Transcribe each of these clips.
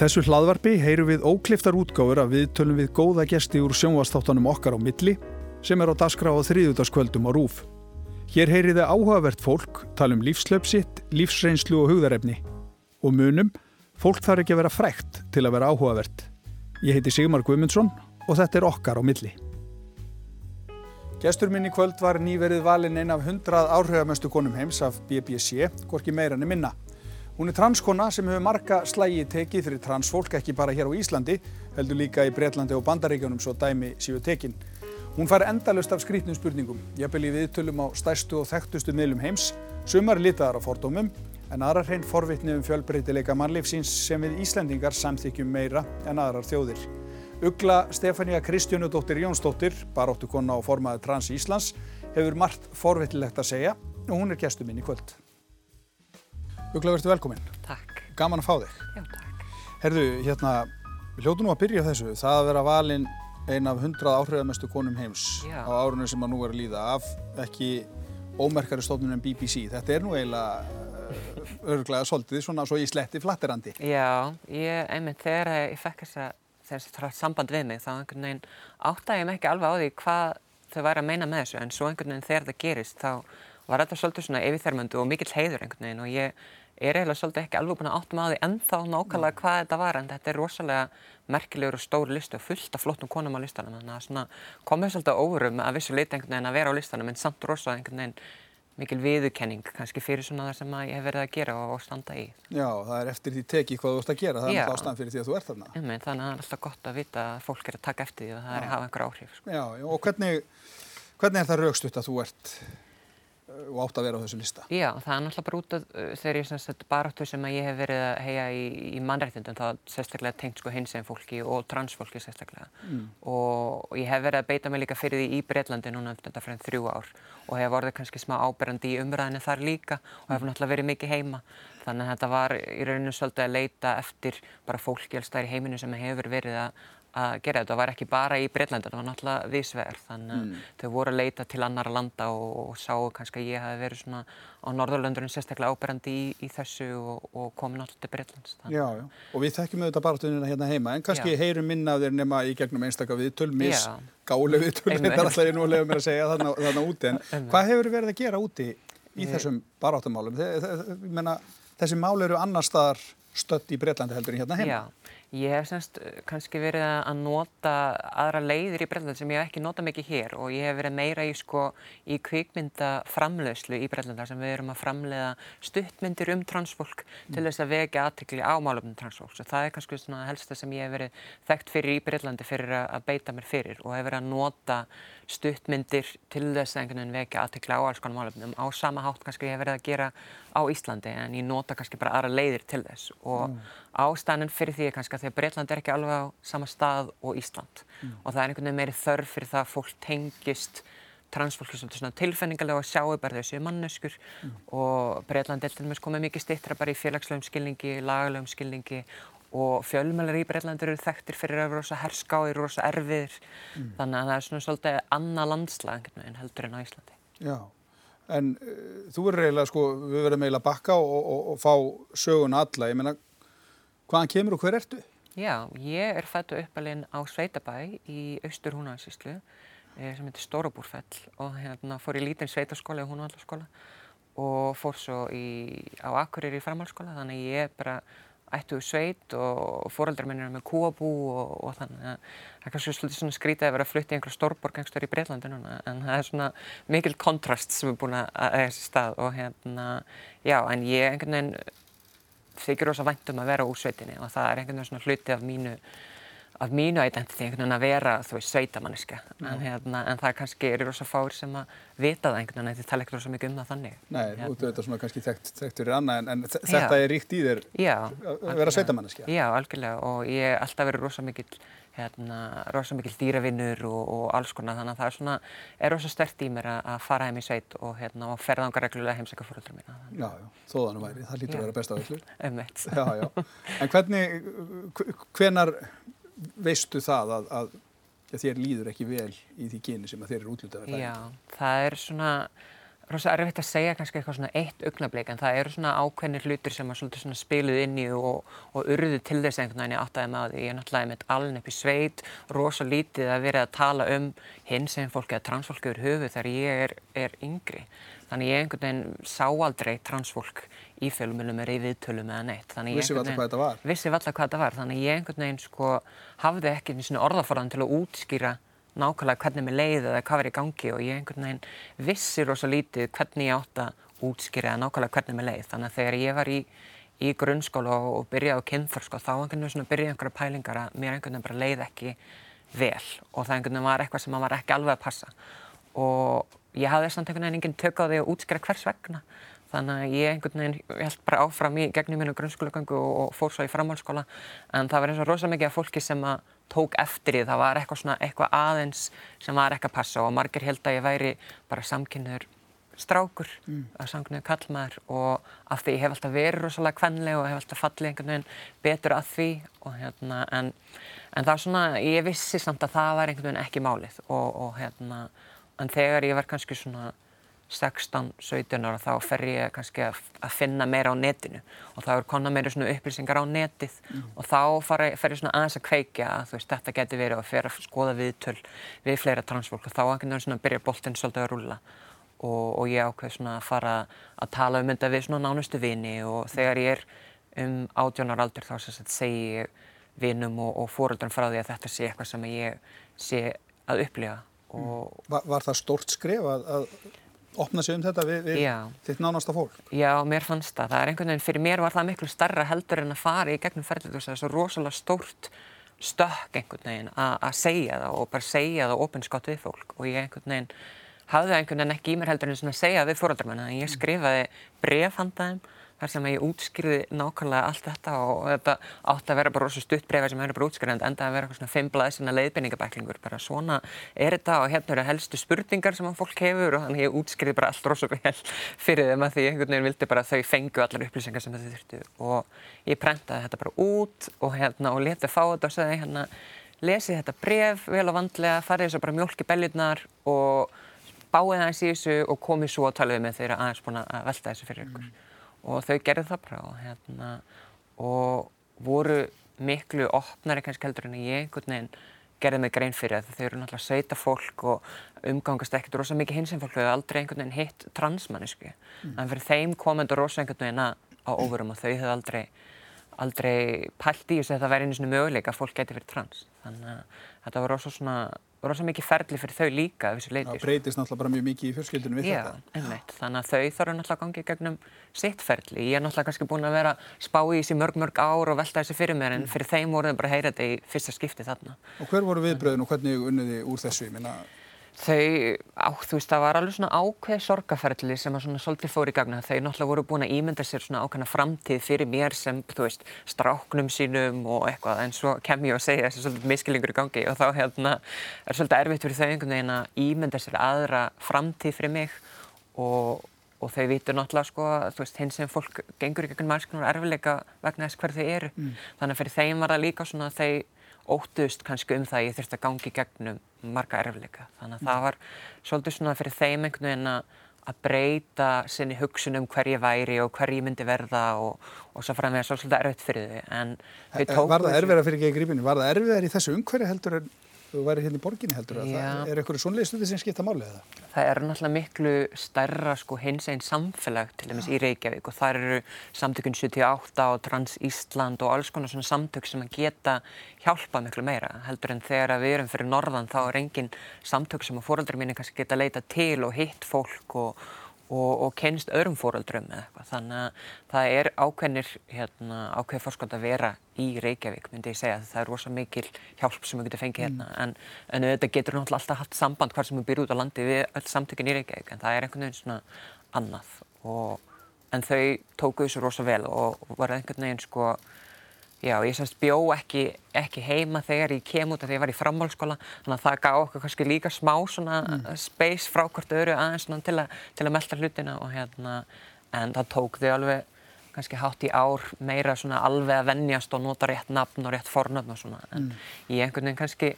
þessu hlaðvarpi heyru við ókliftar útgáfur að við tölum við góða gesti úr sjónvastáttanum okkar á milli sem er á daskra á þriðutaskvöldum á RÚF. Hér heyriði áhugavert fólk, tala um lífslöpsitt, lífsreynslu og hugðarefni. Og munum, fólk þarf ekki að vera frækt til að vera áhugavert. Ég heiti Sigmar Guimundsson og þetta er okkar á milli. Gestur minn í kvöld var nýverið valin einn af hundrað áhrifamestu konum heims af BBC, hvorki meirann er minna. Hún er transkona sem hefur marga slægi tekið fyrir transfólk ekki bara hér á Íslandi, heldur líka í Breitlandi og Bandaríkjónum svo dæmi síu tekin. Hún fær endalust af skrítnum spurningum, jafnvel í viðtölum á stærstu og þekktustu miðlum heims, sumar litaðar á fordómum, en aðrar hrein forvitni um fjölbreytileika mannlífsins sem við Íslandingar samþykjum meira en aðrar þjóðir. Ugla Stefania Kristjánudóttir Jónsdóttir, baróttu konna og formaði Trans Íslands, hefur margt forvittilegt að segja og hún er gestur minn í kvöld. Ugla, verður velkominn. Takk. Gaman að fá þig. Já, takk. Herðu, hérna, við hljótu nú að byrja þessu. Það að vera valinn ein af hundrað áhrifamestu konum heims Já. á árunum sem að nú er að líða af ekki ómerkari stofnun en BBC. Þetta er nú eiginlega örglega svolítið svona svo í sletti flatterandi. Já, ég, einmitt þegar ég fekk þessa, þessa samband við mig þá einhvern veginn áttaði ég mig ekki alveg á því hvað þau væri að meina með þessu en svo einhvern veginn þegar það gerist þá var þetta svolítið svona yfirþermöndu og mikill heiður einhvern veginn og ég er eiginlega svolítið ekki alveg búin að átta mig á því ennþá nákvæmlega hvað þetta var en þetta er rosalega merkilegur og stór listu og fullt af flottum konum á listanum þannig að svona komið svolítið óverum að vissu leita einhvern veginn að vera á listanum en samt rosa einhvern veginn mikil viðurkenning kannski fyrir svona það sem ég hef verið að gera og, og standa í. Já, það er eftir því tekið hvað þú ert að gera, það Já. er náttúrulega ástæðan fyrir því að þú ert þarna. Þannig að það er alltaf gott að vita að fólk er að taka eftir því og það er að hafa einhver áhrif. Sko. Já, já, og hvernig, hvernig er það raukstutt að þú ert og átt að vera á þessu lista? Já, það er náttúrulega bara út af uh, þegar ég sem sagt baráttu sem að ég hef verið að heia í, í mannrættindum þá sérstaklega tengt sko hinsegin fólki og transfólki sérstaklega Mm. og, ég hef verið að beita mig líka fyrir því í Breitlandi núna þetta fyrir þrjú ár og hef orðið kannski smá áberandi í umræðinu þar líka og hef náttúrulega verið mikið heima þannig að þetta var í rauninu svolítið að leita eftir bara fólki alls þar í heiminu sem hefur verið að að gera þetta. Það var ekki bara í Breitlandi, þetta var náttúrulega viðsvegar. Þannig að Mm. þau voru að leita til annara landa og, og sáu kannski að ég hafi verið svona á Norðurlöndurinn sérstaklega áberandi í, í þessu og, og komin alltaf til Breitlands. Já, já, og við þekkjum auðvitað baráttunina hérna heima, en kannski Já. heyrum minna af þér nema í gegnum einstaka viðtöl, mis, gálega viðtöl, þetta er alltaf ég nú lega mér að segja þarna, þarna úti, en Einmitt. hvað hefur verið að gera úti í Ég- þessum baráttumálum? Þessi mál eru annar staðar stödd í Breitlandi heldur en hérna heima. Já, ég hef semst uh, kannski verið að nota aðra leiðir í Breitlandi sem ég hef ekki nota mikið hér og ég hef verið meira í sko í kvikmyndaframleðslu í Breitlandi þar sem við erum að framleiða stuttmyndir um transfólk til þess að vekja aðtikli á málefnum transfólks. Og það er kannski svona helsta sem ég hef verið þekkt fyrir í Breitlandi fyrir að beita mér fyrir og hef verið að nota stuttmyndir til þess að einhvern veginn vekja aðtikli á alls konar málefnum. Á sama hátt kannski ég hef verið að gera á Íslandi en ég nota kannski bara aðra leiðir til þess. Og ástæðan fyrir því er kannski að því að Breitland er ekki alveg á sama stað og Ísland. Og það er einhvern veginn meiri þörf fyrir það að fólk tengist transfólki svona tilfinningarlega og sjáu bara þessu manneskur og Breitland er til dæmis komið mikið stittra bara í félagslegum skilningi, lagalegum skilningi. Og fjölmjölar í Breitland eru þekktir fyrir að vera rosa herskáir, rosa erfiðir. Þannig að það er svona svolítið annað landslag veginn heldur en á Íslandi. Já, en uh, þú verður eiginlega, sko, við verðum eiginlega að bakka og, og, og fá söguna alla, ég meina, hvaðan kemur og hver ertu? Já, ég er fættu uppalinn á Sveitabæ í austur húnaðarsíslu sem heitir Stórabúrfell og hérna fór í lítinn sveitaskóla og húnaðallarskóla og fór svo í, á Akureyri í framhaldsskóla þannig ég er bara ættuðu sveit og fóreldrar minn eru með kúabú og, og þannig að það er kannski svolítið svona skrítið að vera að flytta í einhverja stórborg einhverjum í Breitlandi núna en það er svona mikil kontrast sem er búin að eiga þessi stað og hérna, já, en ég einhvern veginn þykir rosa vænt um að vera úr sveitinni og það er einhvern veginn svona hluti af mínu af mínu identity einhvern veginn að vera þú veist sveitamanniska en, hérna, en það kannski eru rosa fáir sem að vita það einhvern veginn þið tala ekki rosa mikið um það þannig Nei, Hérna. þú ert auðvitað svona kannski þekkt, þekkt fyrir annað, en, en þe- þetta er ríkt í þér Já, að vera algjörlega. sveitamanneskja. Já, algjörlega og ég hef alltaf verið rosa mikill hérna, rosa mikill dýravinnur og, og alls konar þannig að það er svona er rosa stert í mér að, að fara heim í sveit og, hérna, og ferðanga reglulega heimsækja fóröldra mína Já, já, þó þannig væri, það lítur Já. að vera besta villur. Emmett Já, já, en hvernig, hv- hvenar veistu það að, að að þér líður ekki vel í því kyni sem að þér eru útlutaður Já, það er svona rosa erfitt að segja kannski eitthvað svona eitt augnablík en það eru svona ákveðnir hlutir sem að svona spiluð inn í og, og urðu til þess einhvern veginn ég áttaði með að ég er náttúrulega með aln upp í sveit rosa lítið að vera að tala um hins sem fólki eða transfólki úr höfu þegar ég er, er yngri. Þannig ég einhvern veginn sá aldrei transfólk í fjölumilum er í viðtölum eða neitt. Vissi valla hvað þetta var. Vissi valla hvað þetta var. Þannig ég einhvern veginn sko hafði ekki orðaforðan til að útskýra nákvæmlega hvernig mér leiði eða hvað var í gangi og ég einhvern veginn vissi rosa lítið hvernig ég átt að útskýra eða nákvæmlega hvernig mér leiði. Þannig að þegar ég var í, í grunnskóla og, og byrjaði á kynþorsko þá einhvern veginn byrjaði einhverja pælingar að mér einhvern veginn bara leiði ekki vel og það einhvern veginn var eitthvað sem var ekki alveg að passa. Og ég hafði samt einhvern veginn enginn tök á því að útskýra hvers vegna. Þannig að ég einhvern veginn held bara áfram í gegnum mínu grunnskólagöngu og, og fór svo í framhaldsskóla. En það var eins og rosalega mikið af fólki sem að tók eftir því. Það var eitthvað, svona, eitthvað aðeins sem var ekki að passa og margir held að ég væri bara samkynniður strákur, mm. samkynniður kallmaður og af því ég hef alltaf verið rosalega kvenleg og hef alltaf fallið einhvern veginn betur að því og hérna en, en það var svona, ég vissi samt að það var einhvern veginn ekki málið og, og hérna en þegar ég var kannski svona 16-17 ára þá fer ég kannski að, að finna meira á netinu. Og þá er konar meira svona upplýsingar á netið. Mm. og þá fer ég, fer ég svona aðeins að kveikja að veist, þetta getur verið og fer að skoða viðtöl við fleira transfólk. Og þá einhvern veginn byrja boltinn svolítið að rulla og, og ég ákveð svona að fara að tala um þetta við svona nánustu vini. Og þegar ég er um átjónar aldur þá segi ég vinum og, og fóröldrum frá því að þetta sé eitthvað sem ég sé að upplifa. Var, var það stórt skref að, að opna sig um þetta við, við þitt nánasta fólk. Já, mér fannst það. Það er einhvern veginn, fyrir mér var það miklu starra heldur en að fara í gegnum ferðið og það er svo rosalega stórt stökk einhvern veginn að segja það og bara segja það ofinskátt við fólk og ég einhvern veginn hafði einhvern veginn ekki í mér heldur en að segja við fóröldarmenn en ég skrifaði brefhandaðum þar sem ég útskýrði nákvæmlega allt þetta og þetta átti að vera bara rosa stutt breyfa sem hefur bara útskýrðið en enda að vera eitthvað svona fimm blaðsina leiðbeiningabæklingur bara svona er þetta og hérna eru helstu spurningar sem fólk hefur og þannig ég útskýrði bara allt rosa vel fyrir þeim að því einhvern veginn vildi bara að þau fengu allar upplýsingar sem þau þurftu og ég prentaði þetta bara út og hérna og letið fá þetta og sagði hérna lesið þetta bref vel og vandlega farið þess að bara mjölki beljurnar og báið aðeins í þessu og komið svo að tala um með þeirra aðeins búin að velta þessu fyrir ykkur. Mm og þau gerði það bara og, hérna, og voru miklu opnari kannski heldur en ég einhvern veginn gerði mig grein fyrir það þau eru náttúrulega sveita fólk og umgangast ekkert rosa mikið hins en fólk. Þau hefur aldrei einhvern veginn hitt transmannisku mm. en fyrir þeim komendur rosa einhvern veginn á óverum og þau hefur aldrei aldrei pælt í þess að það væri einu svona möguleika að fólk geti verið trans. Þannig að þetta var rosa svona rosa mikið ferli fyrir þau líka. Það breytist náttúrulega bara mjög mikið í fjölskyldunum við Já, þetta. Einmitt. Þannig að þau þarf náttúrulega að gangi gegnum sitt ferli. Ég er náttúrulega kannski búin að vera spá í þessi mörg mörg ár og velta þessi fyrir mér en mm. fyrir þeim voru þau bara að heyra þetta í fyrsta skipti þarna. Og hver voru viðbröðin og hvernig unniði úr þessu? Ég minna Þau, á, þú veist, það var alveg svona ákveð sorgaferðli sem að svona svolítið fór í gagna. Þau náttúrulega voru búin að ímynda sér svona ákveðna framtíð fyrir mér sem, þú veist, stráknum sínum og eitthvað. En svo kem ég að segja þessi svolítið miskilingur í gangi og þá hérna er svolítið erfitt fyrir þau einhvern veginn að ímynda sér aðra framtíð fyrir mig og, og þau vitur náttúrulega sko, þú veist, hins sem fólk gengur í gegnum alls konar erfileika vegna þess hver þau eru. Mm. Þannig að að að að marga erfleika. Þannig að mm. það var svolítið svona fyrir þeim einhvern veginn að breyta sinni hugsun um hver ég væri og hver ég myndi verða og, og svo fram með það svolítið erfitt fyrir þau. En þau tók... Var það erfiðar fyrir ekki í grípinu? Var það erfiðar í þessu umhverju heldur en þú væri hérna í borginni heldur? Það, er eitthvað svonlega stuði sem skipta málið eða? Það er náttúrulega miklu stærra sko hins einn samfélag til dæmis í Reykjavík og þar eru samtökun 78 og Trans Ísland og alls konar svona samtök sem að geta hjálpa miklu meira heldur en þegar við erum fyrir norðan þá er engin samtök sem að fóröldri mín kannski geta leita til og hitt fólk og og, og kennst öðrum fóröldrum eða eitthvað. Þannig að það er ákveðnir, hérna, ákveðið fórskóld að vera í Reykjavík, myndi ég segja. Það er rosa mikil hjálp sem við getum fengið hérna. Mm. En, en þetta getur náttúrulega alltaf haft samband hvar sem við byrjum út á landi við öll samtökinn í Reykjavík. En það er einhvern veginn svona annað. Og, en þau tóku þessu rosa vel og var einhvern veginn sko Já, ég semst bjó ekki, ekki heima þegar ég kem út að ég var í framhálskóla þannig að það gaf okkur kannski líka smá svona mm. space frá hvort öru aðeins til, a, til að melda hlutina og hérna en það tók þau alveg kannski hátt í ár meira svona alveg að vennjast og nota rétt nafn og rétt fornöfn og svona en mm. ég einhvern veginn kannski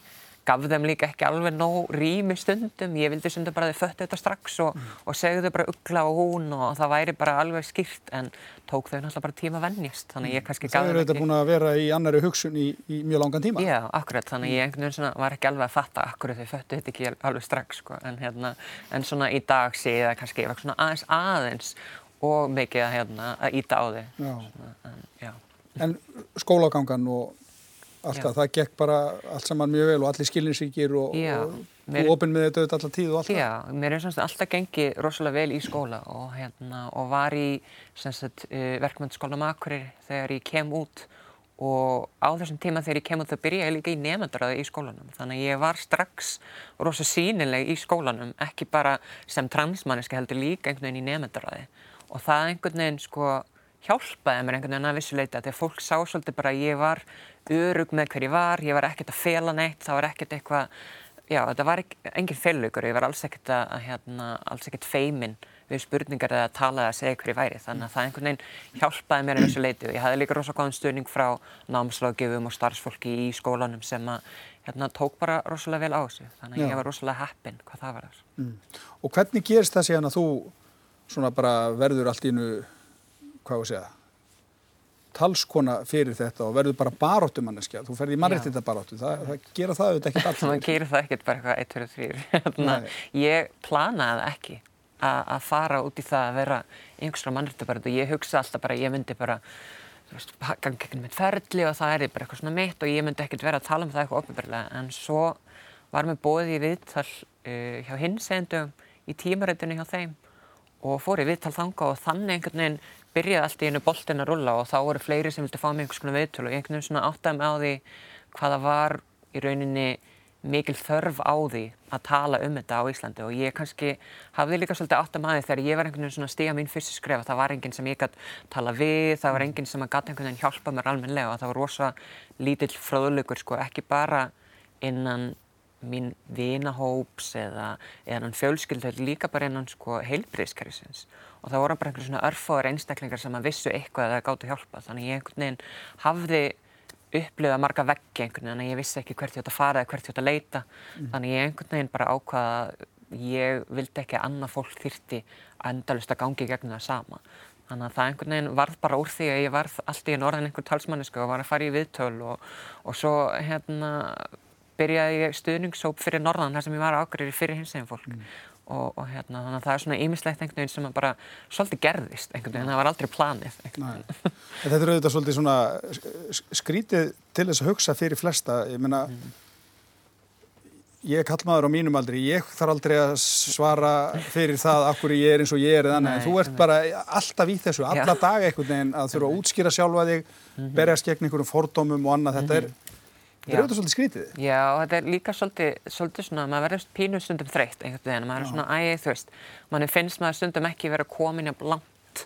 gaf þeim líka ekki alveg nóg rými stundum, ég vildi stundum bara þau föttu þetta strax og, mm. og segðu þau bara uggla og hún og það væri bara alveg skýrt en tók þau náttúrulega bara tíma að vennjast þannig ég kannski gaf þeim ekki... Það eru þetta búin að vera í annari hugsun í, í mjög langan tíma? Já, akkurat, þannig ég einhvern veginn svona var ekki alveg að fatta akkur þau föttu þetta ekki alveg strax sko en hérna, en svona í dag sé ég það kannski svona aðeins aðeins og mikið að hérna að íta á þau. En skólagangan og alltaf, það gekk bara allt saman mjög vel og allir skilinsíkir og, og, opinn með þetta alltaf tíð og alltaf. Já, mér er svona alltaf gengið rosalega vel í skóla og, hérna, og var í uh, verkmyndsskólanum Akureyri þegar ég kem út og á þessum tíma þegar ég kem út þá byrja ég líka í nefndaráði í skólanum. Þannig að ég var strax rosalega sínileg í skólanum, ekki bara sem transmanniski heldur líka einhvern veginn í nefndaráði og það einhvern veginn sko hjálpaði mér einhvern veginn að vissuleita að fólk sá svolítið bara að ég var örug með hver ég var, ég var ekkert að fela neitt, það var ekkert eitthvað, já þetta var engin felaugur, ég var alls ekkert að, hérna, alls ekkert feiminn við spurningar eða að tala eða segja hver ég væri þannig að það einhvern veginn hjálpaði mér í þessu leiti og ég hafði líka rosalega góðan stuðning frá námslagjöfum og starfsfólki í skólanum sem að hérna, tók bara rosalega vel á þessu þannig að Já. ég var rosalega heppin hvað það var þess. Mm. Og hvernig gerist það síðan að þú svona bara verður allt ínu hvað þú segja talskona fyrir þetta og verður bara baróttum manneskja, þú ferði í mannrættita baróttu það, það gera það auðvitað ekkert alltaf það gera það ekkert bara eitthvað 1, 2, 3 ég planaði ekki að fara út í það að vera einhversra mannrættita baróttu, ég hugsa alltaf bara ég myndi bara gangi ekki með ferli og það er bara eitthvað svona mitt og ég myndi ekkert vera að tala um það eitthvað ofinbarlega en svo var mér bóðið í viðtal uh, hjá hinsendum í tímarættinu hjá þeim og fór í viðtal þanga og þannig einhvern veginn byrjaði allt í einu boltin að rulla og þá voru fleiri sem vildi fá mig einhvers konar viðtölu og einhvern veginn svona áttaði mig á því hvaða var í rauninni mikil þörf á því að tala um þetta á Íslandi. Og ég kannski hafði líka svolítið áttaði maður þegar ég var einhvern veginn svona stíga mín fyrstu skref að það var enginn sem ég gæti tala við, það var enginn sem að gæti einhvern veginn hjálpa mér almenlega og það var rosa lítill fröðlugur sko, ekki bara innan mín vinahóps eða, hann fjölskyld líka bara innan sko heilbriðskerfisins og það voru bara einhverjum svona örfóður einstaklingar sem að vissu eitthvað eða gáttu hjálpa þannig ég einhvern veginn hafði upplifað marga veggi einhvern veginn en ég vissi ekki hvert ég átt að fara eða hvert ég átt að leita. Mm. þannig ég einhvern veginn bara ákvaða ég vildi ekki að annað fólk þyrti að endalust að gangi gegnum það sama. Þannig að það einhvern veginn varð bara úr því að ég varð allt í norðan einhvern talsmannisku og var að fara í viðtöl og, og svo hérna byrjaði ég stuðningshóp fyrir norðan þar sem ég var ágrið fyrir hins eginn fólk. Mm. og, og hérna þannig að það er svona ýmislegt einhvern veginn sem bara svolítið gerðist einhvern veginn, það var aldrei planið Þetta er auðvitað svolítið svona skrítið til þess að hugsa fyrir flesta, ég meina mm. ég er kallmaður á mínum aldrei, ég þarf aldrei að svara fyrir það akkur ég er eins og ég er eða annað, en þú ert bara alltaf í þessu, alla daga einhvern veginn að þurfa að útskýra sjálfa þig, -hmm. berjast gegn einhverjum fordómum og annað, þetta er Það er auðvitað svolítið skrítið. Já, þetta er líka svolítið, svolítið svona, maður verður pínu stundum þreytt einhvern veginn, maður er svona ægið, þú veist, manni finnst maður stundum ekki verið að komin jafn langt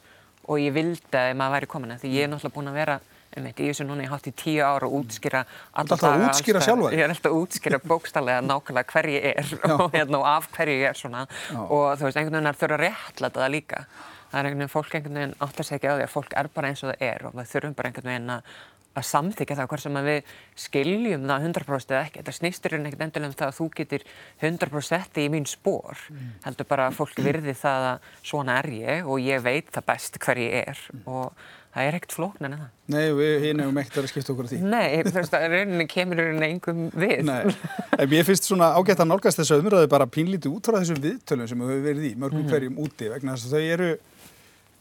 og ég vildi að maður væri komin, því ég er náttúrulega búin að vera, um eitt, ég er svo núna, ég hátt í tíu ára og útskýra alltaf að útskýra sjálfa? Ég er alltaf að útskýra bókstallega nákvæmlega hver ég er og, hérna, og af hverju ég er svona Já. og þú veist, einhvern veginn að það er einhvern veginn, fólk einhvern veginn áttar ekki á því að fólk er bara eins og það er og við þurfum bara einhvern veginn að að samþykja það hvort sem að við skiljum það 100% eða ekki. Þetta snýstur hérna ekkert endilega um það að þú getur 100% í mín spór. Mm. Heldur bara að fólk virði það að svona er ég og ég veit það best hver ég er mm. og það er ekkert flóknan en það. Nei, við hinn hefum ekkert að skipta okkur á því. Nei, þú veist að rauninni kemur rauninni engum við. Nei, en ég finnst svona ágætt að nálgast þessu umröðu bara pínlítið út frá þessum viðtölum sem við höfum verið í mörgum mm. hverjum úti vegna þess að þau eru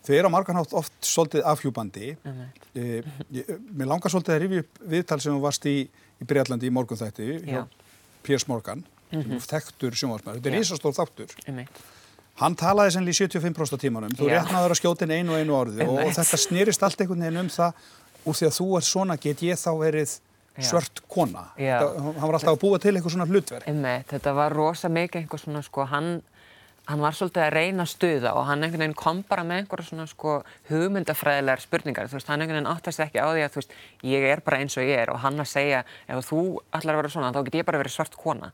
Þau eru á marganhátt oft svolítið afhjúbandi. Mm -hmm. e, mér langar svolítið að rifja upp viðtal sem þú varst í, í Breitlandi í morgun þætti, hjá Piers Morgan, mm -hmm. þekktur sjónvarsmaður. Þetta er ísastór þáttur. Mm -hmm. Hann talaði sennilega í 75% tímanum. Þú réttnaður að skjóta inn einu og einu orði og, og þetta snýrist allt einhvern veginn um það úr því að þú er svona, get ég þá verið svört kona. Það, hann var alltaf að búa til eitthvað svona hlutverk. Þetta var rosa mikið einhver svona, sko, hann hann var svolítið að reyna stuða og hann einhvern veginn kom bara með einhverja svona sko hugmyndafræðilegar spurningar. Þú veist, hann einhvern veginn áttast ekki á því að þú veist ég er bara eins og ég er og hann að segja ef þú allar að vera svona þá get ég bara verið svart kona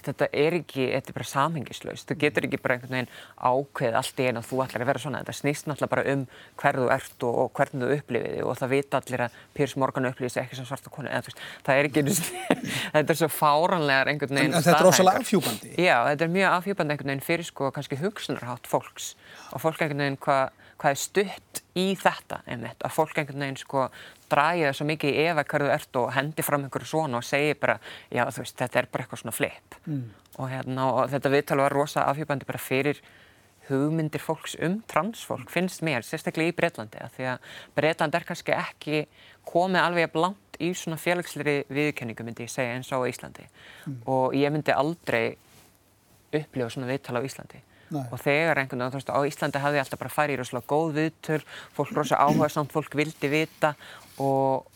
þetta er ekki, þetta er bara samhengislaust. Þú getur ekki bara einhvern veginn ákveð allt í einu að þú ætlar að vera svona. Þetta snýst náttúrulega bara um hverðu ert og, og hvernig þú upplifið þig og það vita allir að Pírs Morgan upplifið sig ekki sem svarta konu. Eða, veist, það er ekki, þetta er svo fáranlegar einhvern veginn. En, en þetta er rosalega afhjúbandi? Já, þetta er mjög afhjúbandi einhvern veginn fyrir sko kannski hugsunarhátt fólks og fólk einhvern veginn hvað hvað er stutt í þetta einmitt, að fólk einhvern veginn sko dragið það svo mikið í efa hverðu ert og hendi fram einhverju svona og segi bara já þú veist þetta er bara eitthvað svona flip mm. og, hérna, og þetta viðtal var rosa afhjúbandi bara fyrir hugmyndir fólks um transfólk finnst mér, sérstaklega í Breitlandi að því að Breitland er kannski ekki komið alveg að blant í svona félagsleiri viðkenningu myndi ég segja eins á Íslandi mm. og ég myndi aldrei upplifa svona viðtal á Íslandi Nei. og þegar einhvern veginn, þú veist, á Íslandi hafði ég alltaf bara farið í rosalega góð viðtöl, fólk rosalega áhuga samt, fólk vildi vita og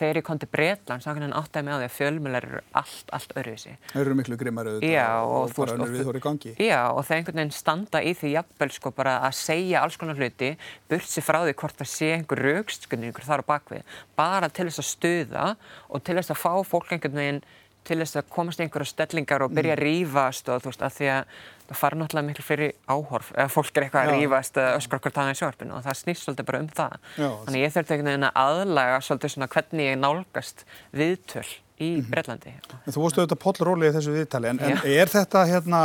þegar ég kom til Breitland þá áttaði mig á því að fjölmjölar eru allt, allt öruvísi. Það eru miklu grimmar auðvitað og, og bara önnur við þóri gangi. Já og það einhvern veginn standa í því jafnvel sko bara að segja alls konar hluti burt sér frá því hvort það sé einhver raukstskunningur þar á bakvið bara til þess að stuða og til þess að fá fólk einhvern veginn til þess að komast í einhverja stellingar og byrja að rýfast og þú veist að því að það fara náttúrulega miklu fyrir áhorf eða fólk er eitthvað að rýfast eða öskra okkur taðan í sjórfinu og það snýst svolítið bara um það. Já, þannig ég þurfti einhvern veginn að aðlaga svolítið svona hvernig ég nálgast viðtöl í mm -hmm. Breitlandi en Þú vorstu auðvitað pollróli í þessu viðtali en, en er þetta hérna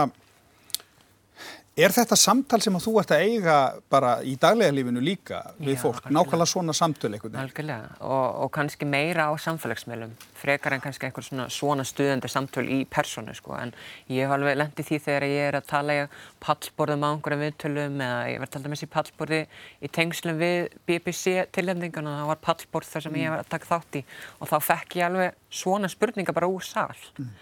Er þetta samtal sem að þú ert að eiga bara í daglega lífinu líka við Já, fólk, algjörlega. nákvæmlega svona samtöl eitthvað? Algjörlega og, og kannski meira á samfélagsmiðlum, frekar en kannski eitthvað svona, svona stuðandi samtöl í personu sko en ég hef alveg lendið því þegar ég er að tala í pallborðum á einhverjum viðtölum eða ég var talað með þessi pallborði í tengslum við BBC tilhendingun og það var pallborð þar sem mm. ég var að taka þátt í og þá fekk ég alveg svona spurninga bara úr sál. Mm.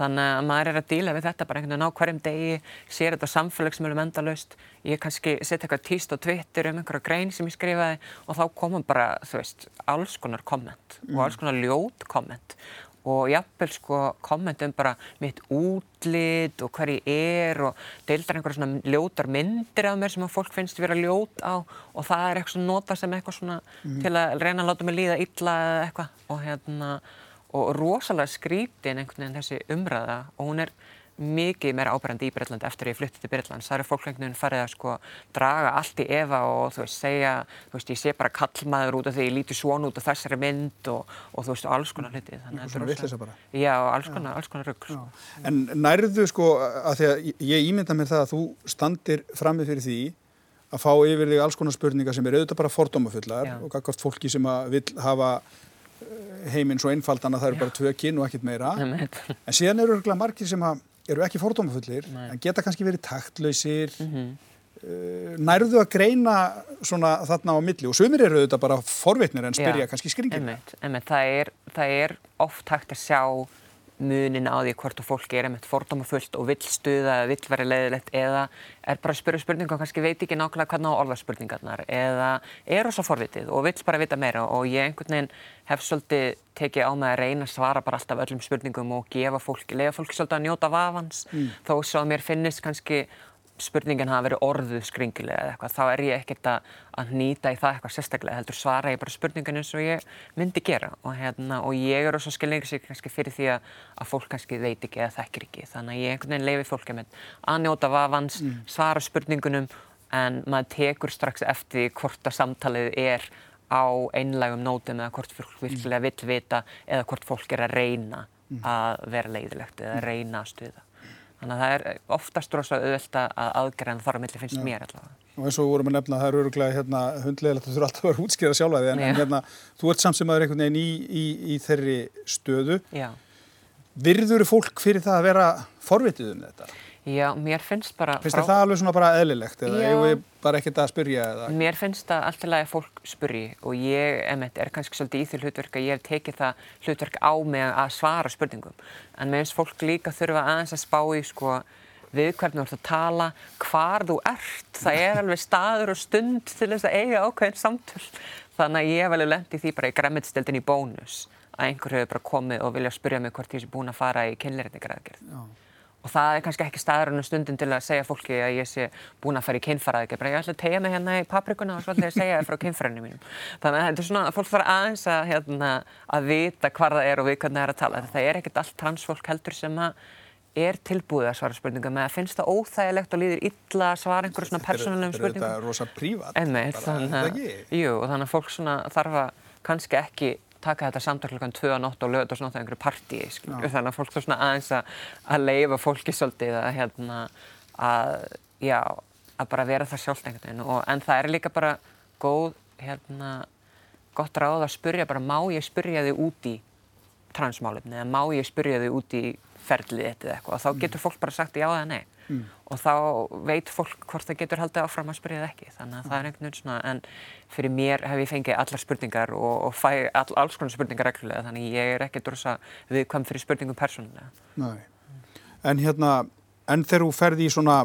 Þannig að maður er að díla við þetta bara einhvern veginn á hverjum degi, sér þetta samfélagsmjölum endalust. Ég kannski setja eitthvað tíst á Twitter um einhverja grein sem ég skrifaði og þá komum bara, þú veist, alls konar komment mm. og alls konar ljót komment og jafnvel sko komment um bara mitt útlit og hver ég er og deildar einhverja svona ljótar myndir af mér sem að fólk finnst vera ljót á og það er eitthvað svona nota sem eitthvað svona mm. til að reyna að láta mig líða illa eða eitthvað og hérna og rosalega skrítin einhvern veginn þessi umræða og hún er mikið meira ábærandi í Breitlandi eftir að ég flutti til Breitlands. Það eru fólk einhvern veginn farið að sko draga allt í efa og þú veist segja, þú veist ég sé bara kallmaður út af því ég líti svona út af þessari mynd og, og þú veist alls konar hluti. Eitthvað svona vittlisa bara. Já, alls konar, alls konar rugg. Sko. En nærðu sko að því að ég ímynda mér það að þú standir framið fyrir því að fá yfir þig alls konar spurningar sem er auðvitað bara fordómafullar og akkvæmt fólki sem vil hafa heiminn svo einfaldan að það eru bara tvö kinn og ekkit meira. En síðan eru örgulega margir sem eru ekki fordómafullir en geta kannski verið taktlausir mm -hmm. uh, nærðu að greina svona þarna á milli. Og sumir eru auðvitað bara forvitnir en spyrja Já. kannski skringir það, það er oft hægt að sjá munin á því hvort og fólki er einmitt fordómafullt og vill stuða eða vill vera leiðilegt eða er bara að spyrja spurninga og kannski veit ekki nákvæmlega hvernig á orða spurningarnar eða er ós að forvitið og vill bara vita meira og ég einhvern veginn hef svolítið tekið á mig að reyna að svara bara alltaf öllum spurningum og gefa fólki, lega fólki svolítið að njóta vafans mm. þó svo að mér finnist kannski spurningin hafa verið orðuð skringilega eða eitthvað, þá er ég ekkert að, að nýta í það eitthvað sérstaklega, heldur svara ég bara spurningin eins og ég myndi gera og, hérna, og ég er að skilja sig kannski fyrir því að, að fólk kannski veit ekki eða þekkir ekki, þannig að ég einhvern veginn leiði fólki með að njóta vafans, mm. svara spurningunum en maður tekur strax eftir hvort að samtalið er á einlægum nótum eða hvort fólk virkilega vill vita eða hvort fólk er að reyna mm. að vera leiðilegt eða að reyna að stuða. Þannig að það er oftast rosalega auðvelt að aðgræna þar á milli finnst Já. mér allavega. Og eins og við vorum að nefna að það eru öruglega hérna, hundlegilegt að þú eru alltaf að vera útskýra sjálfa þig en, en hérna, þú ert samsemaður einhvern veginn í, í, í þeirri stöðu. Já. Virður fólk fyrir það að vera forvitið um þetta? Já, mér finnst bara... Finnst frá... það alveg svona bara eðlilegt eða ég vil bara ekkert að spyrja eða? Mér finnst það alltaf að fólk spyrji og ég, emitt, er kannski svolítið í því hlutverk að ég hef tekið það hlutverk á mig að svara spurningum. En mér finnst fólk líka þurfa aðeins að spá í sko við hvernig þú ert að tala, hvar þú ert. Það er alveg staður og stund til þess að eiga ákveðin samtöl. Þannig að ég hef alveg lendið því bara í græmitstildin í bónus að einhver hefur bara komið og vilja spyrja mig hvort ég sé búin að fara í kynleirindingraðgerð og það er kannski ekki staðurinn stundin til að segja fólki að ég sé búin að fara í kynfaraði ekki, bara ég ætla að tegja mig hérna í paprikuna og svolítið að segja það frá kynfarinu mínum. Þannig að þetta er svona að fólk þarf aðeins að, hérna, að vita hvað það er og við hvernig það er að tala. Það er ekkert allt transfólk heldur sem að er tilbúið að svara spurningum. Eða finnst það óþægilegt og líður illa að svara einhverjum svona persónulegum spurningum. Þetta er rosa prívat. Að, jú, og þannig að fólk svona þarf að kannski ekki taka þetta samtal klokkan 2 á nótt og lögða svona það einhverju partíi, þannig að fólk þarf svona aðeins að, leifa fólki svolítið að, hérna, að, já, að bara vera það sjálft einhvern veginn. Og en það er líka bara góð, hérna, gott ráð að spurja bara má ég spurja þig út í transmálefni eða má ég spurja þig út í ferlið eða eitthvað? Og þá mm. getur fólk bara sagt já eða nei mm. og þá veit fólk hvort það getur haldið áfram að spyrja það ekki þannig að mm. það er einhvern veginn svona en fyrir mér hef ég fengið allar spurningar og, og fæ all, alls konar spurningar reglulega þannig ég er ekki drosa viðkvæm fyrir spurningum persónulega. Nei, en hérna, en þegar þú ferði í svona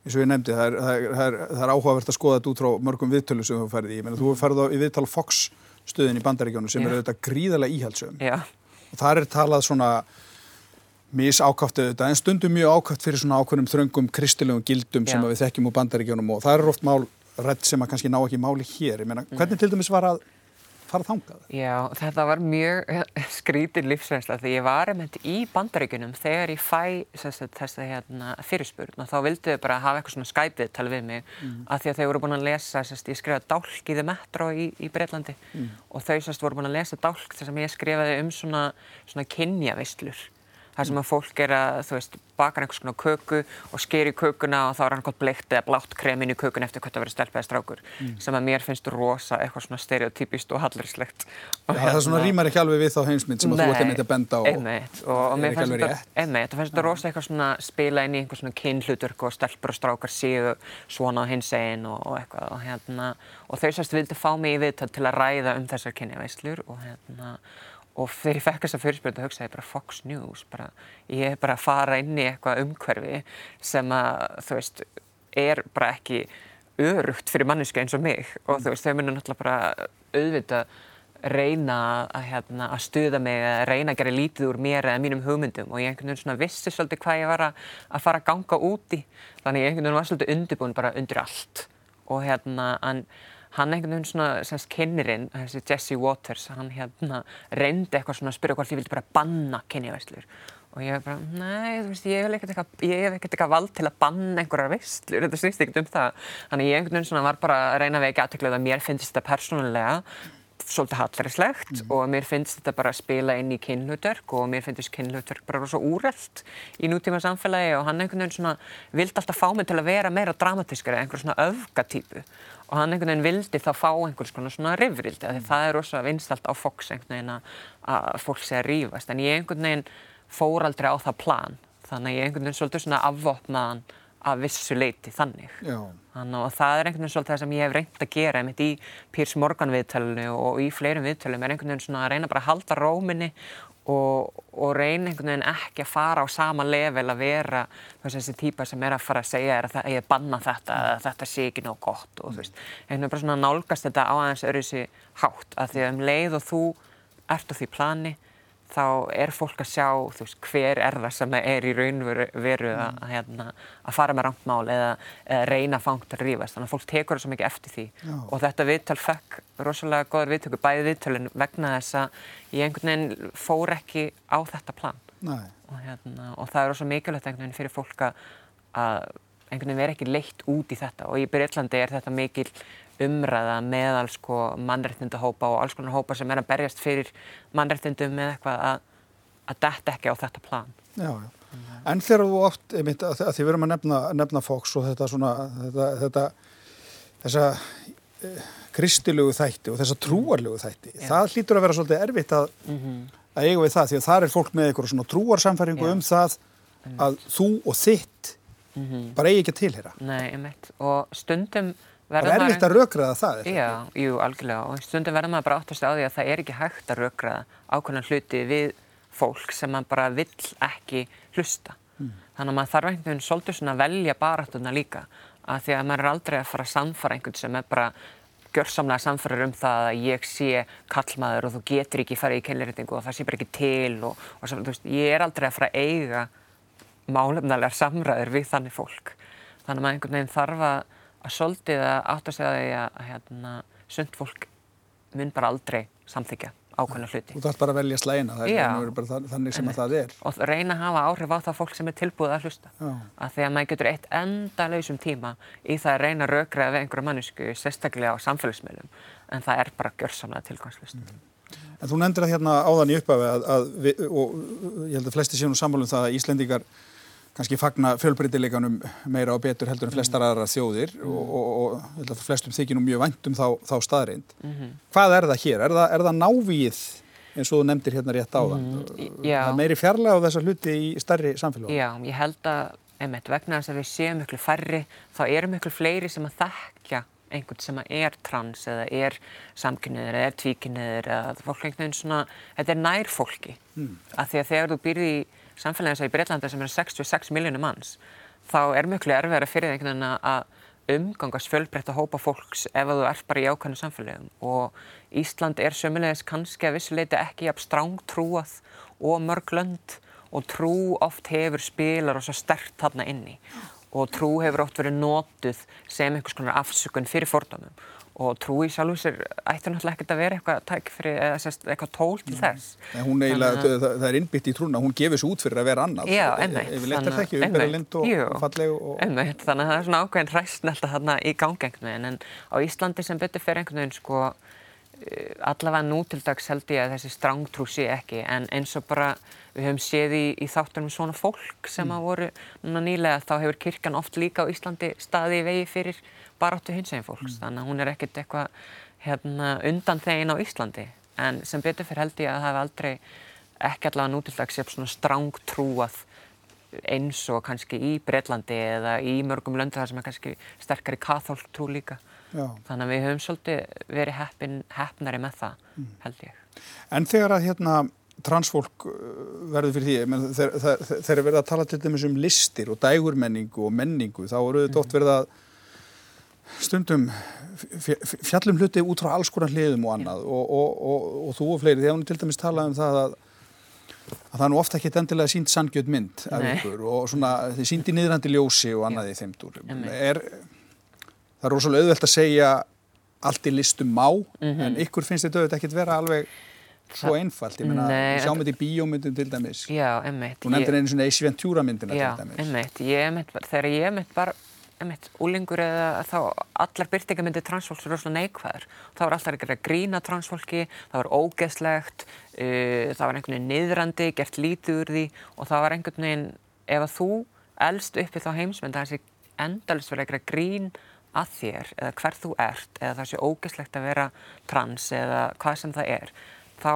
eins og ég nefndi, það er, það er, það er áhugavert að skoða þetta út frá mörgum viðtölu sem þú ferði í, menn þú ferði í viðtal Fox stöðin í bandaríkjónu sem yeah. er auðvitað gríðarlega íhaldsum yeah. og það er talað svona misákvæft auðvitað en stundum mjög ákvæft fyrir svona ákveðnum þröngum kristilegum gildum Já. sem við þekkjum úr bandaríkjónum og það eru oft mál rétt sem að kannski ná ekki máli hér. Meina, hvernig til dæmis var að fara þangað? Já, þetta var mjög skrítir lífsreynsla því ég var einmitt í bandaríkjunum þegar ég fæ þess að hérna, fyrirspurn og þá vildu þau bara hafa eitthvað svona skæpið tala við mig mm. að því að þau voru búin að lesa, sest, ég skrifaði dálk í The Metro í, í Breitlandi mm. og þau sest, voru búin að lesa dálk þess að ég skrifaði um svona, svona kynjavislur þar sem að fólk er að, þú veist, bakar einhvers konar köku og sker í kökuna og þá er hann gott bleikt eða blátt kremin í kökun eftir hvort það verður stelp eða strákur mm. sem að mér finnst rosa eitthvað svona stereotypist og hallarslegt. Já, hérna, það svona rýmar ekki alveg við þá heimsmynd sem nei, þú ert einmitt að benda á. einmitt, og, og mér finnst þetta, einmitt, það finnst þetta rosa eitthvað svona spila inn í einhvers svona kynhlutverk og stelpur og strákar séu svona á hins einn og, og eitthvað og hérna, og þau sérst vildi fá mig í viðtal til að ræða um þessar kynjaveislur og þegar ég fekk þessa fyrirspjöldu þá hugsaði ég bara Fox News, bara, ég er bara að fara inn í eitthvað umhverfi sem að þú veist er bara ekki örugt fyrir manneska eins og mig. Og þú veist þau munum náttúrulega bara auðvitað reyna að, hérna, að stuða mig að reyna að gera lítið úr mér eða mínum hugmyndum. Og ég einhvern veginn svona vissi svolítið hvað ég var að, að fara að ganga úti þannig ég einhvern veginn var svolítið undirbúin bara undir allt. Og hérna en hann einhvern veginn svona, semst kennirinn, þessi Jesse Waters, hann hérna reyndi eitthvað svona að spyrja hvort ég vildi bara banna kynjaverslur. Og ég bara, nei, þú veist, ég hef ekkert eitthvað, eitthvað vald til að banna einhverjar verslur, þetta snýst ekkert um það, þannig ég einhvern veginn svona var bara að reyna að vekja aðtökluð að mér finnst þetta persónulega svolítið hallaríslegt mm. og mér finnst þetta bara að spila inn í kynlutverk og mér finnst kynlutverk bara svo úrreld í nútíma samfélagi og hann einhvern veginn svona vildi alltaf fá mig til að vera meira dramatískari, einhver svona öfgatýpu og hann einhvern veginn vildi þá fá einhvers konar svona rifrildi mm. það er rosa vinstalt á Fox einhvern veginn að fólk sé að rýfast en ég einhvern veginn fór aldrei á það plan þannig að ég einhvern veginn svolítið svona afvopnaðan að vissu leiti þannig. þannig og það er einhvern veginn svolítið það sem ég hef reynd að gera einmitt í Pírs Morgan viðtælunu og í fleirum viðtælum er einhvern veginn svona að reyna bara að halda róminni og, og reyna einhvern veginn ekki að fara á sama level að vera þessi típa sem er að fara að segja að ég er banna þetta eða þetta sé ekki nóg gott og þú veist, einhvern veginn bara svona nálgast þetta á aðeins öru sér hátt að því að um leið og þú ert á því plani þá er fólk að sjá veist, hver er það sem er í raunveru að, mm. hérna, að fara með rámtmál eða, eða reyna fangt að rífast. Þannig að fólk tekur það svo mikið eftir því Já. og þetta viðtal fekk rosalega góður viðtöku, bæði viðtalin vegna þess að ég einhvern veginn fór ekki á þetta plan og, hérna, og það er rosalega mikilvægt einhvern veginn fyrir fólk að einhvern veginn vera ekki leitt út í þetta og í Breitlandi er þetta mikil umræða meðal sko mannrettindahópa og alls konar hópa sem er að berjast fyrir mannrettindum með eitthvað að, að detta ekki á þetta plan. Já, já. En þegar þú oft, einmitt, að því við erum að nefna, nefna Fox og þetta svona, þetta, þetta þessa eh, kristilegu þætti og þessa trúarlegu þætti, já. það hlýtur að vera svolítið erfitt að, mm -hmm. að eiga við það því að það er fólk með einhverjum svona trúarsamfæringu um það að þú og þitt mm -hmm. bara eigi ekki að tilhera. Nei, einmitt, og stundum Það er erfitt að raukraða það, er Já, ekki? jú, algjörlega og stundum verður maður bara áttast á því að það er ekki hægt að raukraða ákveðan hluti við fólk sem maður bara vill ekki hlusta. Mm. Þannig að maður þarf einhvern veginn svolítið svona að velja baratuna líka að því að maður er aldrei að fara að samfara einhvern sem er bara gjörsamlega samfærir um það að ég sé kallmaður og þú getur ekki farið í kynleiritingu og það sé bara ekki til og, og svo, veist, ég er aldrei að fara að eiga málefnalega samræður við þannig fólk. Þannig að maður einhvern veginn þarf að svolítið að átt að segja því að hérna, sund fólk mun bara aldrei samþykja ákveðna hluti. Þú þarf bara að velja slægina, það er bara þannig sem að það er. Og reyna að hafa áhrif á það fólk sem er tilbúið að hlusta. Já. Að því að maður getur eitt enda lausum tíma í það að reyna að rökraða við einhverju mannesku, sérstaklega á samfélagsmiðlum, en það er bara gjörsamlega tilgangslust. Mm -hmm. En þú nefndir að hérna áðan í upphafi að, að við, og ég held að flesti séum samfélum það að Íslendingar kannski fagna fjölbreytileikanum meira og betur heldur en flestar aðra þjóðir mm. og, og, og að flestum þykir nú mjög væntum þá, þá staðreind. Mm -hmm. Hvað er það hér? Er það, er það návíð eins og þú nefndir hérna rétt áðan? Mm, það er meiri fjarlæg á þessa hluti í starri samfélag? Já, ég held að einmitt, vegna þess að við séum miklu færri þá eru miklu fleiri sem að þekkja einhvern sem er trans eða er samkynniður eða er tvíkynniður eða fólk einhvern veginn svona, þetta er nær fólki mm. af því að þegar þú býrði í samfélagins að í Breitlanda sem er 66 miljónum manns þá er mjög erfiðar að fyrir einhvern veginn að umgangast fjölbreytta hópa fólks ef þú ert bara í ákvæmnu samfélagum og Ísland er sömulegis kannski að vissuleiti ekki jafn stráng trúað og mörg lönd og trú oft hefur spilar og svo stert þarna inni. Og trú hefur oft verið nótuð sem einhvers konar afsökun fyrir fordómum og trú í sjálf sér ættir náttúrulega ekkert að vera eitthvað, fyrir, eitthvað tól til þess. Nei, eiginlega, Þannig, það, það er innbytt í trúna, hún gefur svo út fyrir að vera annað. Já, emmeit. Ef við leytar það ekki, við berum lind og, og fallegu. Og... Emmeit, þannig að það er svona ákveðin ræstn alltaf þarna í gangengnum en á Íslandi sem betur fyrir einhvern veginn sko eh, allavega nútildags held ég að þessi strángtrú sé ekki en eins og bara Við höfum séð í, í þáttunum svona fólk sem mm. að voru núna nýlega þá hefur kirkjan oft líka á Íslandi staði í vegi fyrir baráttu hinsegin fólks mm. þannig að hún er ekkert eitthvað hérna, undan þegin á Íslandi en sem betur fyrir held ég að það hef aldrei ekki allavega nútildags sér svona stráng trúað eins og kannski í Breitlandi eða í mörgum löndu þar sem er kannski sterkari kathólk trú líka. Já. Þannig að við höfum svolítið verið heppin, heppnari með það mm. held ég. En þegar að hérna transfólk uh, verður fyrir því þegar þeir verða að tala til dæmis um listir og dægurmenningu og menningu þá eru þetta oft verið að stundum fjallum hluti út frá alls konar hliðum og annað og, og, og, og þú og fleiri, þegar hún til dæmis talaði um það að, að það er nú ofta ekki endilega sínt sangjöld mynd af ykkur og svona þið sínt í niðrandi ljósi og annað í þeim dúr er, það er rosalega auðvelt að segja allt í listum má mm -hmm. en ykkur finnst þetta auðvitað ekki að vera alveg svo einfalt, ég meina, við sjáum þetta í bíómyndum til dæmis. Já, emmitt. Þú nefndir einu svona Ace Ventura myndina já, til dæmis. Já, emmitt, þegar ég emmitt bara, emmitt, úlingur eða þá allar byrtingamyndir transfólks er rosalega neikvæður. Það var alltaf ekki að grína transfólki, það var ógeðslegt, uh, það var einhvern veginn niðrandi, gert lítið úr því og það var einhvern veginn, ef að þú elst uppi þá heimsmynd að þessi endalist verið eitthvað grín að þér eða hver þú ert eða það sé ógeðslegt að vera trans eða hvað sem það er þá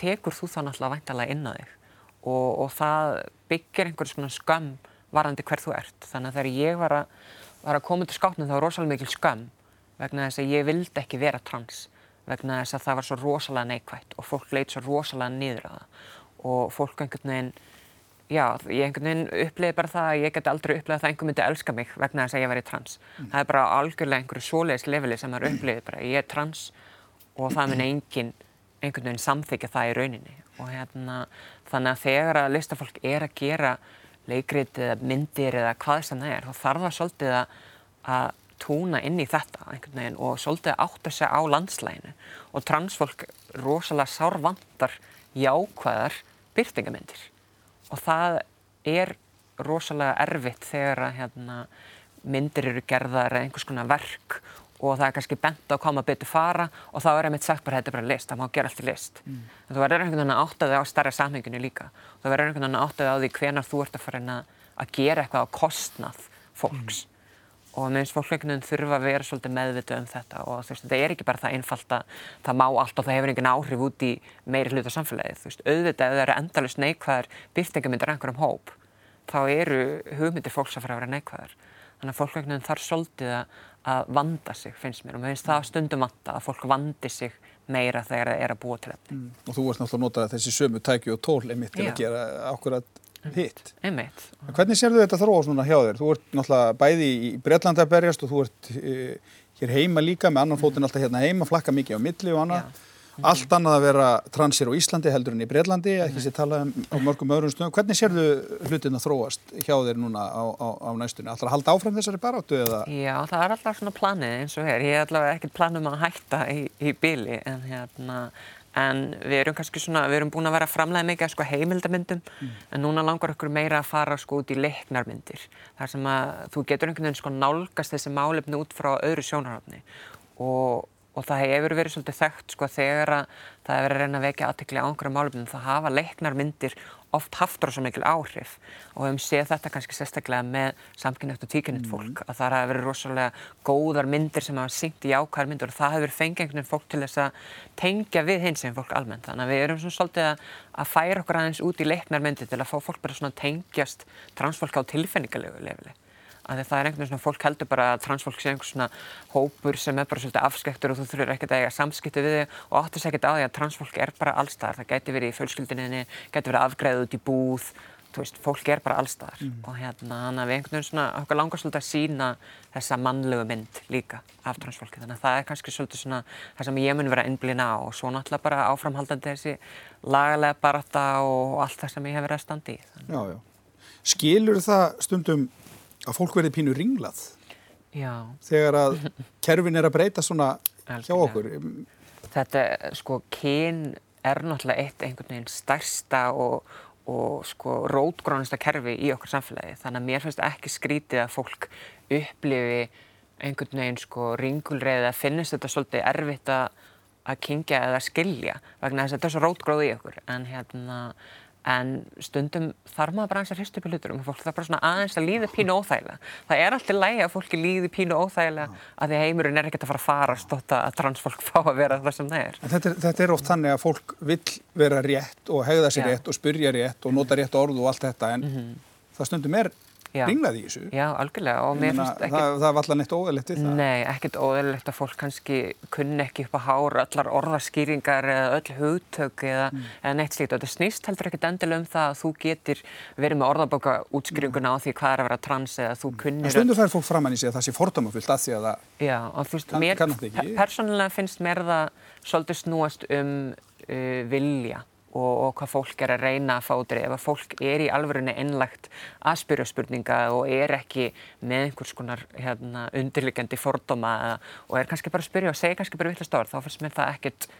tekur þú þá náttúrulega væntalega inn á þig og, og það byggir einhverjum svona skömm varandi hver þú ert. Þannig að þegar ég var að, var að koma til skápnum þá var rosalega mikil skömm vegna þess að ég vildi ekki vera trans vegna þess að það var svo rosalega neikvægt og fólk leitt svo rosalega niður á það og fólk einhvern veginn, já, ég einhvern veginn uppliði bara það að ég geti aldrei uppliðið að það einhver myndi elska mig vegna þess að ég væri trans. Mm. Það er bara algjörlega einhverju svoleiðis leveli sem maður uppliði bara, ég er trans og það minn enginn einhvern veginn samþykja það í rauninni og hérna þannig að þegar að listafólk er að gera leikrit eða myndir eða hvað sem það er þá þarf það svolítið að, túna inn í þetta einhvern veginn og svolítið að átta sig á landslæginu og transfólk rosalega sárvandar jákvæðar byrtingamyndir og það er rosalega erfitt þegar að hérna, myndir eru gerðar eða einhvers konar verk og það er kannski bent á að koma betur fara og þá er einmitt sagt bara þetta er bara list, það má gera allt í list. Mm. En þú verður einhvern veginn að átta þig á starra samhenginu líka. Þú verður einhvern veginn að átta þig á því hvenar þú ert að fara að gera eitthvað á kostnað fólks. Mm. Og meðins fólk einhvern veginn þurfa að vera svolítið meðvitað um þetta og þú veist, þetta er ekki bara það einfalt að það má allt og það hefur einhvern áhrif út í meiri hluta samfélagið. Þú veist, auðvitað ef það eru. Þannig að fólk einhvern veginn þarf svolítið að að vanda sig finnst mér og mér finnst það stundum vanda að fólk vandi sig meira þegar það er að búa til þetta. Mm. Og þú varst náttúrulega að nota þessi sömu tæki og tól einmitt til að gera ákveðat hitt. Einmitt. Hvernig sér þú þetta þróast núna hjá þér? Þú ert náttúrulega bæði í Breitlanda að berjast og þú ert e, hér heima líka með annan fótinn alltaf hérna heima, flakka mikið á milli og annað. Allt annað að vera transir á Íslandi heldur en í Breitlandi, ekki sé tala um á mörgum öðrum stöðum. Hvernig sér þú hlutin að þróast hjá þér núna á, á, á næstunni? Alltaf að halda áfram þessari baráttu eða? Já, það er alltaf svona planið eins og hér. Ég er allavega ekkert planum að hætta í, í bíli en hérna, en við erum kannski svona, við erum búin að vera framlega mikið að sko heimildamyndum mm. en núna langar okkur meira að fara sko út í leiknarmyndir þar sem að þú getur einhvern veginn sko nálgast þessi málefni út frá öðru sjónarhafni og, og það hefur verið svolítið þekkt sko þegar að það hefur verið að reyna að vekja aðtekli á einhverju málefnum það hafa leiknarmyndir oft haft rosa mikil áhrif. Og við hefum séð þetta kannski sérstaklega með samkynnægt og tíkynnett mm. fólk að það hafa verið rosalega góðar myndir sem hafa syngt í ákvæðar myndir og það hefur fengið einhvern veginn fólk til þess að tengja við hins sem fólk almennt. Þannig að við erum svona svolítið að, að færa okkur aðeins út í leiknar myndir til að fá fólk bara svona tengjast transfólk á tilfinningalegu lefili að það er einhvern veginn svona, fólk heldur bara að transfólk sé einhvers svona hópur sem er bara svolítið afskektur og þú þurfur ekkert að eiga samskipti við þig og áttur sér ekkert á því að transfólk er bara allstaðar, það gæti verið í fjölskyldinni, gæti verið afgreðið út í búð, þú veist, fólk er bara allstaðar mm. og hérna hann að við einhvern veginn svona, okkur langar svolítið að sína þessa mannlegu mynd líka af transfólki, þannig að það er kannski svolítið svona það sem ég mun vera innblýna á og svo náttúrulega bara áframhaldandi þessi lagalega barata og allt það sem ég hef verið að standi í. Já, já. Skilur það stundum að fólk verði pínu ringlað Já. þegar að kerfin er að breyta svona hjá okkur. Þetta, sko, kyn er náttúrulega eitt einhvern veginn stærsta og, og sko rótgrónasta kerfi í okkur samfélagi. Þannig að mér finnst ekki skrítið að fólk upplifi einhvern veginn sko ringulreið að finnist þetta svolítið erfitt að kingja eða skilja vegna þess að þetta er svo rótgróð í okkur. En hérna en stundum þarf maður bara aðeins að hristu upp í hlutur og fólk þarf bara svona aðeins að líði pínu óþægilega. Það er alltaf lægi að fólki líði pínu óþægilega að því heimurinn er ekkert að fara að fara stótt að transfólk fá að vera það sem það er. Þetta, er. þetta er oft þannig að fólk vil vera rétt og hegða sér rétt og spyrja rétt og nota rétt orð og allt þetta en mm -hmm. það stundum er ringlaði í þessu. Já, algjörlega og mér finnst ekki... Það, það var alltaf neitt óðurlegt við það? Nei, ekkert óðurlegt að fólk kannski kunni ekki upp að hára allar orðaskýringar eða öll hugtök eða, mm. eða neitt slíkt og þetta snýst heldur ekkert endilega um það að þú getur verið með orðabóka útskýringuna á því hvað er að vera trans eða þú kunnir... En stundu fær fólk framann í sig að það sé fordómafyllt að því að það... Já, og þú veist, mér persónulega finnst mér það svolítið snúast um uh, vilja og, og hvað fólk er að reyna að fá drif. Ef að fólk er í alvörunni innlagt að spyrja spurninga og er ekki með einhvers konar hérna, undirliggjandi fordóma og er kannski bara að spyrja og segja kannski bara vittlega stór, þá finnst mér það ekkert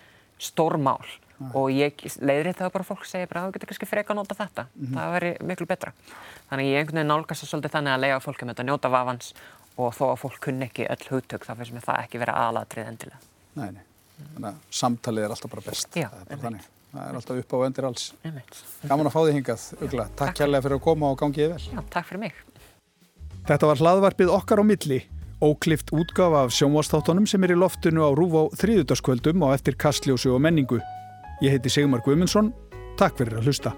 stór mál Nei. og ég leiðri þetta bara fólk segja bara að þú getur kannski freka að nota þetta. Mm -hmm. Það veri miklu betra. Þannig ég einhvern veginn nálgast það svolítið þannig að lega fólk um þetta, njóta vafans og þó að fólk kunni ekki öll hugtök þá finnst mér það ekki vera aðlatrið endilega. Nei, nei. Þannig að samtalið er alltaf bara best. Já, það er alltaf upp á öndir alls. Gaman að fá þig hingað, Ugla. Takk kærlega fyrir að koma og gangiði vel. Já, takk fyrir mig. Þetta var hlaðvarpið okkar á milli. Óklift útgafa af sjónvastáttunum sem er í loftinu á Rúf á þrýðutaskvöldum og eftir kastljósu og menningu. Ég heiti Sigmar Guimundsson Takk fyrir að hlusta